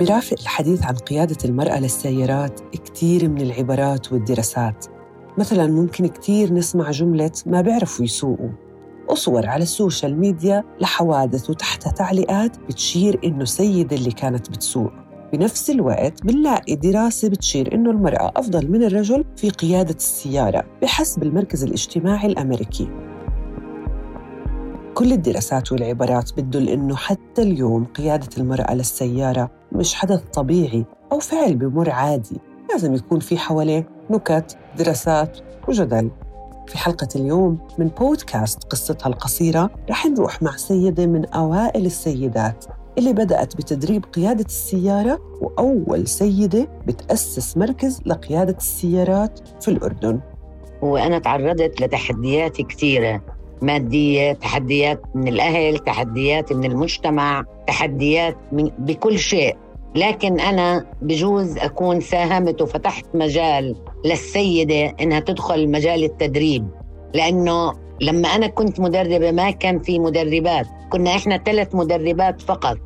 برافق الحديث عن قيادة المرأة للسيارات كتير من العبارات والدراسات. مثلا ممكن كتير نسمع جملة ما بيعرفوا يسوقوا. وصور على السوشيال ميديا لحوادث وتحتها تعليقات بتشير إنه سيدة اللي كانت بتسوق. بنفس الوقت بنلاقي دراسة بتشير إنه المرأة أفضل من الرجل في قيادة السيارة بحسب المركز الاجتماعي الأمريكي. كل الدراسات والعبارات بتدل إنه حتى اليوم قيادة المرأة للسيارة مش حدث طبيعي أو فعل بمر عادي. لازم يكون في حواليه نكت دراسات وجدل. في حلقة اليوم من بودكاست قصتها القصيرة رح نروح مع سيدة من أوائل السيدات اللي بدأت بتدريب قيادة السيارة وأول سيدة بتأسس مركز لقيادة السيارات في الأردن. وأنا تعرضت لتحديات كثيرة. مادية تحديات من الأهل تحديات من المجتمع تحديات من بكل شيء. لكن أنا بجوز أكون ساهمت وفتحت مجال للسيدة إنها تدخل مجال التدريب. لأنه لما أنا كنت مدربة ما كان في مدربات. كنا إحنا ثلاث مدربات فقط.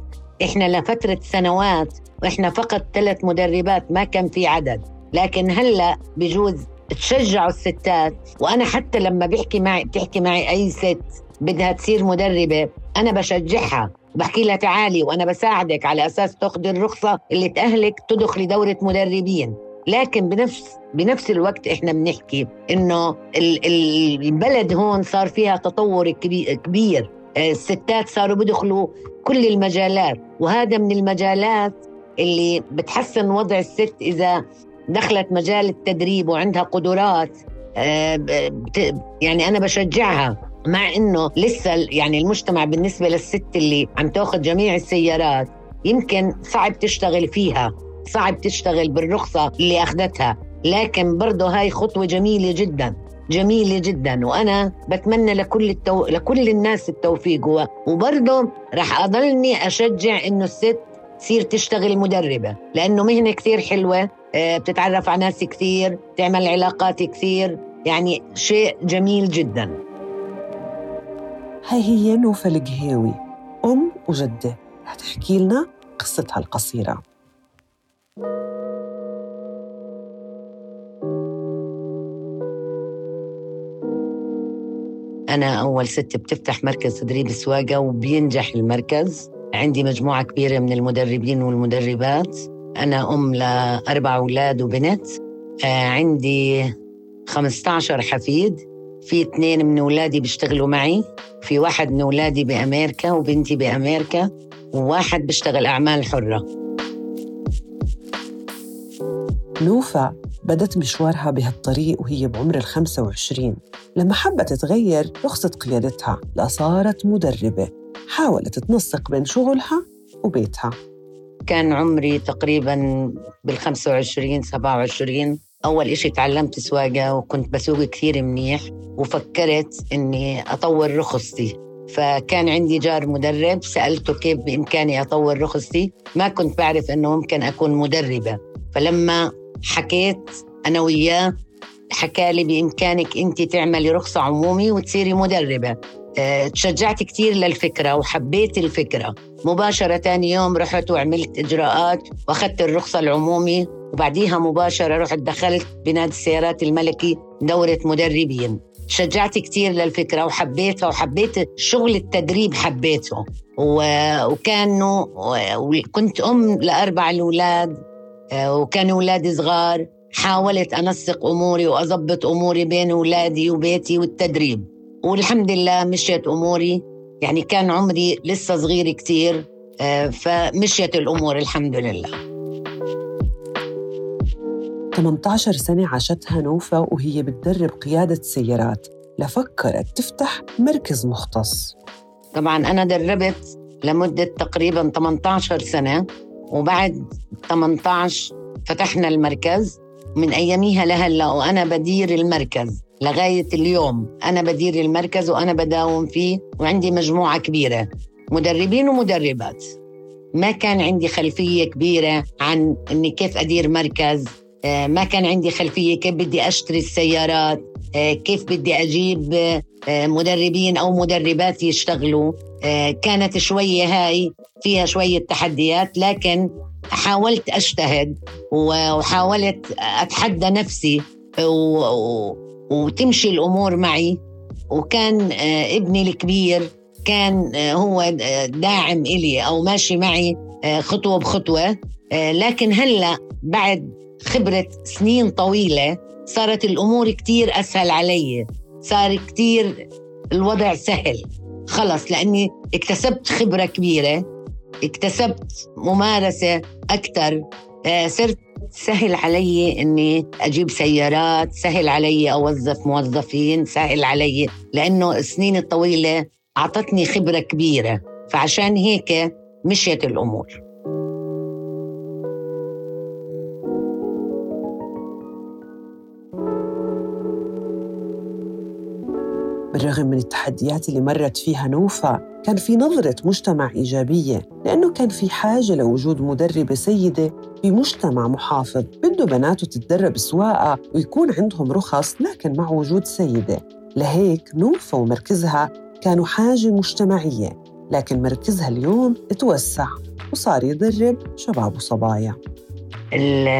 إحنا لفترة سنوات وإحنا فقط ثلاث مدربات ما كان في عدد. لكن هلأ بجوز تشجعوا الستات. وأنا حتى لما بحكي معي بتحكي معي أي ست بدها تصير مدربة أنا بشجعها. بحكي لها تعالي وأنا بساعدك على أساس تاخذي الرخصة اللي تأهلك تدخلي دورة مدربين. لكن بنفس بنفس الوقت إحنا بنحكي إنه البلد هون صار فيها تطور كبير. آه، الستات صاروا بدخلوا كل المجالات. وهذا من المجالات اللي بتحسن وضع الست إذا دخلت مجال التدريب وعندها قدرات آه، يعني أنا بشجعها مع إنه لسه يعني المجتمع بالنسبة للست اللي عم تاخذ جميع السيارات يمكن صعب تشتغل فيها صعب تشتغل بالرخصة اللي أخذتها لكن برضه هاي خطوة جميلة جدا جميلة جدا وأنا بتمنى لكل التو... لكل الناس التوفيق وبرضه رح أضلني أشجع إنه الست تصير تشتغل مدربة لأنه مهنة كثير حلوة آه، بتتعرف على ناس كثير تعمل علاقات كثير يعني شيء جميل جدا. هاي هي نوفل القهيوي أم وجدة. رح تحكي لنا قصتها القصيرة. أنا أول ست بتفتح مركز تدريب سواقة وبينجح المركز. عندي مجموعة كبيرة من المدربين والمدربات. أنا أم لأربع أولاد وبنت. آه، عندي 15 حفيد. في اثنين من أولادي بيشتغلوا معي. في واحد من أولادي بأمريكا وبنتي بأمريكا. وواحد بيشتغل أعمال حرة. نوفا بدت مشوارها بهالطريق وهي بعمر ال 25 لما حبت تغير رخصة قيادتها. لصارت مدربة. حاولت تنسق بين شغلها وبيتها. كان عمري تقريبا بال 25 27 أول إشي تعلمت سواقة وكنت بسوق كثير منيح وفكرت إني أطور رخصتي. فكان عندي جار مدرب سألته كيف بإمكاني أطور رخصتي. ما كنت بعرف إنه ممكن أكون مدربة. فلما حكيت أنا وياه حكى لي بإمكانك أنت تعملي رخصة عمومي وتصيري مدربة. تشجعت كثير للفكرة وحبيت الفكرة. مباشرة ثاني يوم رحت وعملت إجراءات وأخذت الرخصة العمومي وبعديها مباشرة رحت دخلت بنادي السيارات الملكي دورة مدربين. شجعت كثير للفكرة وحبيتها وحبيت شغل التدريب حبيته. وكانوا وكنت أم لأربع الأولاد آه، وكانوا أولادي صغار. حاولت أنسق أموري وأضبط أموري بين أولادي وبيتي والتدريب. والحمد لله مشيت أموري. يعني كان عمري لسه صغير كتير آه، فمشيت الأمور الحمد لله. 18 سنة عاشتها نوفا وهي بتدرب قيادة سيارات. لفكرت تفتح مركز مختص. طبعا أنا دربت لمدة تقريبا 18 سنة وبعد 18 فتحنا المركز. من أياميها لهلأ وأنا بدير المركز. لغاية اليوم. أنا بدير المركز وأنا بداوم فيه وعندي مجموعة كبيرة. مدربين ومدربات. ما كان عندي خلفية كبيرة عن أني كيف أدير مركز. آه، ما كان عندي خلفية كيف بدي أشتري السيارات. آه، كيف بدي أجيب آه، مدربين أو مدربات يشتغلوا. كانت شوية هاي فيها شوية تحديات لكن حاولت أجتهد وحاولت أتحدى نفسي وتمشي الأمور معي. وكان آه، ابني الكبير كان آه، هو آه، داعم إلي أو ماشي معي خطوة بخطوة. لكن هلأ بعد خبرة سنين طويلة صارت الأمور كتير أسهل علي. صار كتير الوضع سهل. خلص لأني اكتسبت خبرة كبيرة اكتسبت ممارسة أكثر صرت سهل علي إني أجيب سيارات سهل علي أوظف موظفين سهل علي لأنه السنين الطويلة أعطتني خبرة كبيرة فعشان هيك مشيت الأمور. بالرغم من التحديات اللي مرت فيها نوفا كان في نظرة مجتمع إيجابية لأنه كان في حاجة لوجود مدربة سيدة في مجتمع محافظ بده بناته تتدرب سواقة ويكون عندهم رخص لكن مع وجود سيدة. لهيك نوفا ومركزها كانوا حاجة مجتمعية لكن مركزها اليوم توسع وصار يدرب شباب وصبايا.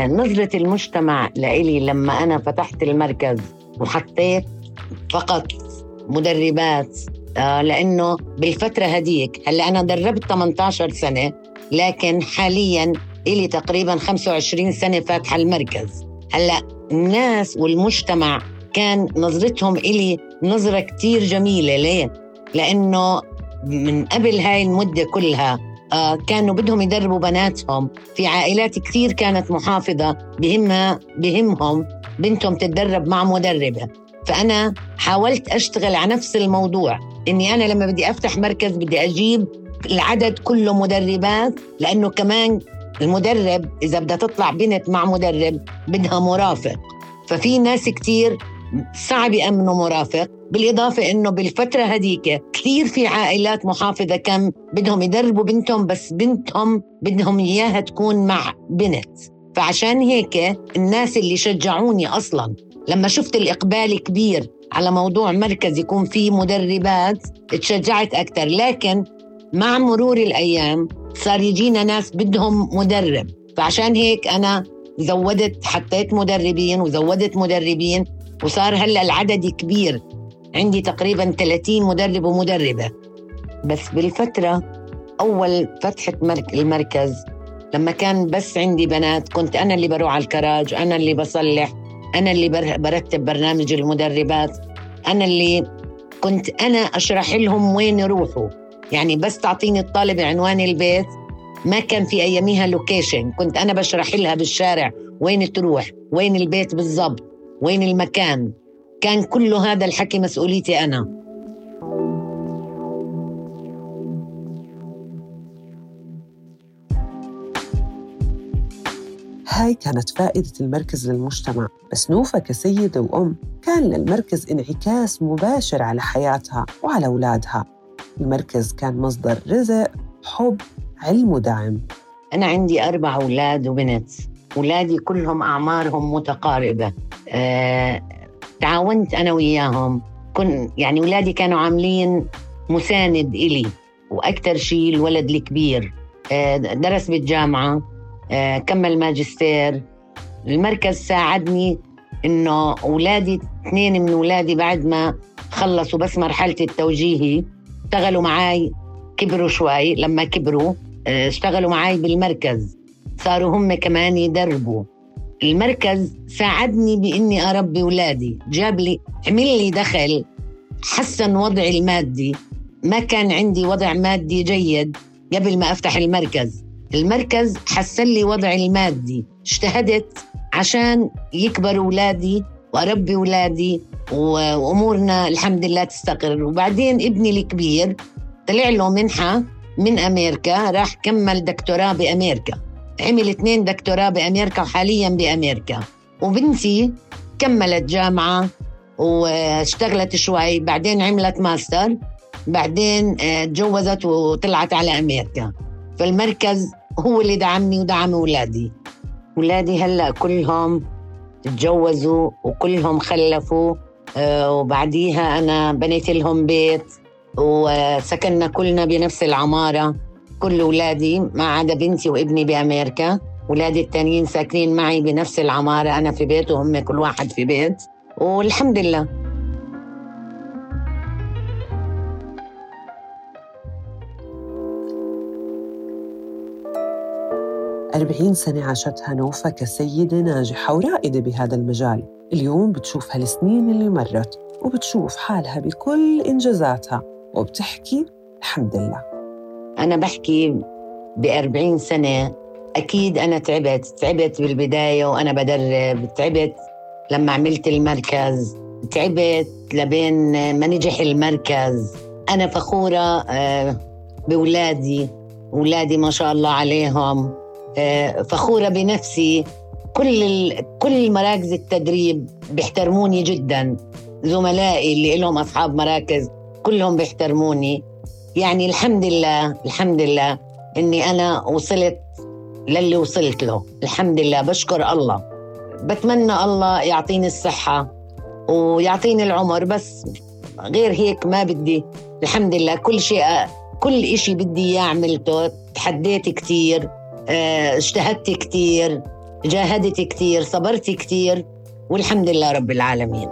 نظرة المجتمع لإلي لما أنا فتحت المركز وحطيت فقط مدربات آه لأنه بالفترة هديك هلأ أنا دربت 18 سنة لكن حاليا إلي تقريبا 25 سنة فاتحة المركز. هلأ الناس والمجتمع كان نظرتهم إلي نظرة كتير جميلة. ليه؟ لأنه من قبل هاي المدة كلها آه كانوا بدهم يدربوا بناتهم. في عائلات كثير كانت محافظة بهمها بهمهم بنتهم تتدرب مع مدربة. فأنا حاولت أشتغل على نفس الموضوع إني أنا لما بدي أفتح مركز بدي أجيب العدد كله مدربات لأنه كمان المدرب إذا بدها تطلع بنت مع مدرب بدها مرافق. ففي ناس كتير صعب يأمنوا مرافق بالإضافة إنه بالفترة هديك كثير في عائلات محافظة كم بدهم يدربوا بنتهم بس بنتهم بدهم إياها تكون مع بنت. فعشان هيك الناس اللي شجعوني أصلاً لما شفت الإقبال كبير على موضوع مركز يكون فيه مدربات تشجعت أكثر لكن مع مرور الأيام صار يجينا ناس بدهم مدرب. فعشان هيك أنا زودت حطيت مدربين وزودت مدربين وصار هلأ العدد كبير. عندي تقريبا 30 مدرب ومدربة. بس بالفترة أول فتحة المركز لما كان بس عندي بنات كنت أنا اللي بروح على الكراج أنا اللي بصلح. أنا اللي برتب برنامج المدربات. أنا اللي كنت أنا أشرح لهم وين يروحوا. يعني بس تعطيني الطالب عنوان البيت. ما كان في أياميها location كنت أنا بشرح لها بالشارع وين تروح وين البيت بالضبط وين المكان. كان كل هذا الحكي مسؤوليتي أنا. هاي كانت فائدة المركز للمجتمع بس نوفا كسيدة وأم كان للمركز انعكاس مباشر على حياتها وعلى أولادها. المركز كان مصدر رزق حب علم ودعم. أنا عندي أربع أولاد وبنت أولادي كلهم أعمارهم متقاربة. أه تعاونت أنا وياهم. كن يعني أولادي كانوا عاملين مساند إلي وأكثر شيء الولد الكبير أه درس بالجامعة. كمل ماجستير. المركز ساعدني إنه أولادي اثنين من أولادي بعد ما خلصوا بس مرحلة التوجيهي اشتغلوا معي كبروا شوي. لما كبروا آه، اشتغلوا معي بالمركز. صاروا هم كمان يدربوا. المركز ساعدني بإني أربي أولادي. جاب لي عمل لي دخل حسن وضعي المادي. ما كان عندي وضع مادي جيد قبل ما أفتح المركز. المركز حسن لي وضعي المادي. اجتهدت عشان يكبروا أولادي وأربي أولادي وأمورنا الحمد لله تستقر. وبعدين ابني الكبير طلع له منحة من أمريكا راح كمل دكتوراه بأمريكا. عمل اثنين دكتوراه بأمريكا وحاليا بأمريكا. وبنتي كملت جامعة واشتغلت شوي بعدين عملت ماستر بعدين آه، تجوزت وطلعت على أمريكا. فالمركز هو اللي دعمني ودعم أولادي. أولادي هلأ كلهم تجوزوا وكلهم خلفوا آه، وبعديها أنا بنيت لهم بيت وسكننا كلنا بنفس العمارة. كل أولادي ما عدا بنتي وابني بأمريكا. أولادي التانيين ساكنين معي بنفس العمارة أنا في بيت وهم كل واحد في بيت. والحمد لله. أربعين سنة عاشتها نوفا كسيدة ناجحة ورائدة بهذا المجال. اليوم بتشوف هالسنين اللي مرت وبتشوف حالها بكل إنجازاتها وبتحكي الحمد لله. أنا بحكي بأربعين سنة أكيد أنا تعبت تعبت بالبداية وأنا بدرب تعبت لما عملت المركز تعبت لبين ما نجح المركز. أنا فخورة آه، بولادي أولادي ما شاء الله عليهم. آه، فخورة بنفسي. كل كل مراكز التدريب بيحترموني جدا. زملائي اللي لهم أصحاب مراكز كلهم بيحترموني. يعني الحمد لله الحمد لله إني أنا وصلت للي وصلت له. الحمد لله بشكر الله. بتمنى الله يعطيني الصحة ويعطيني العمر بس غير هيك ما بدي. الحمد لله كل شيء كل إشي بدي إياه عملته تحديت كتير. اجتهدت كتير جاهدت كتير صبرت كتير والحمد لله رب العالمين.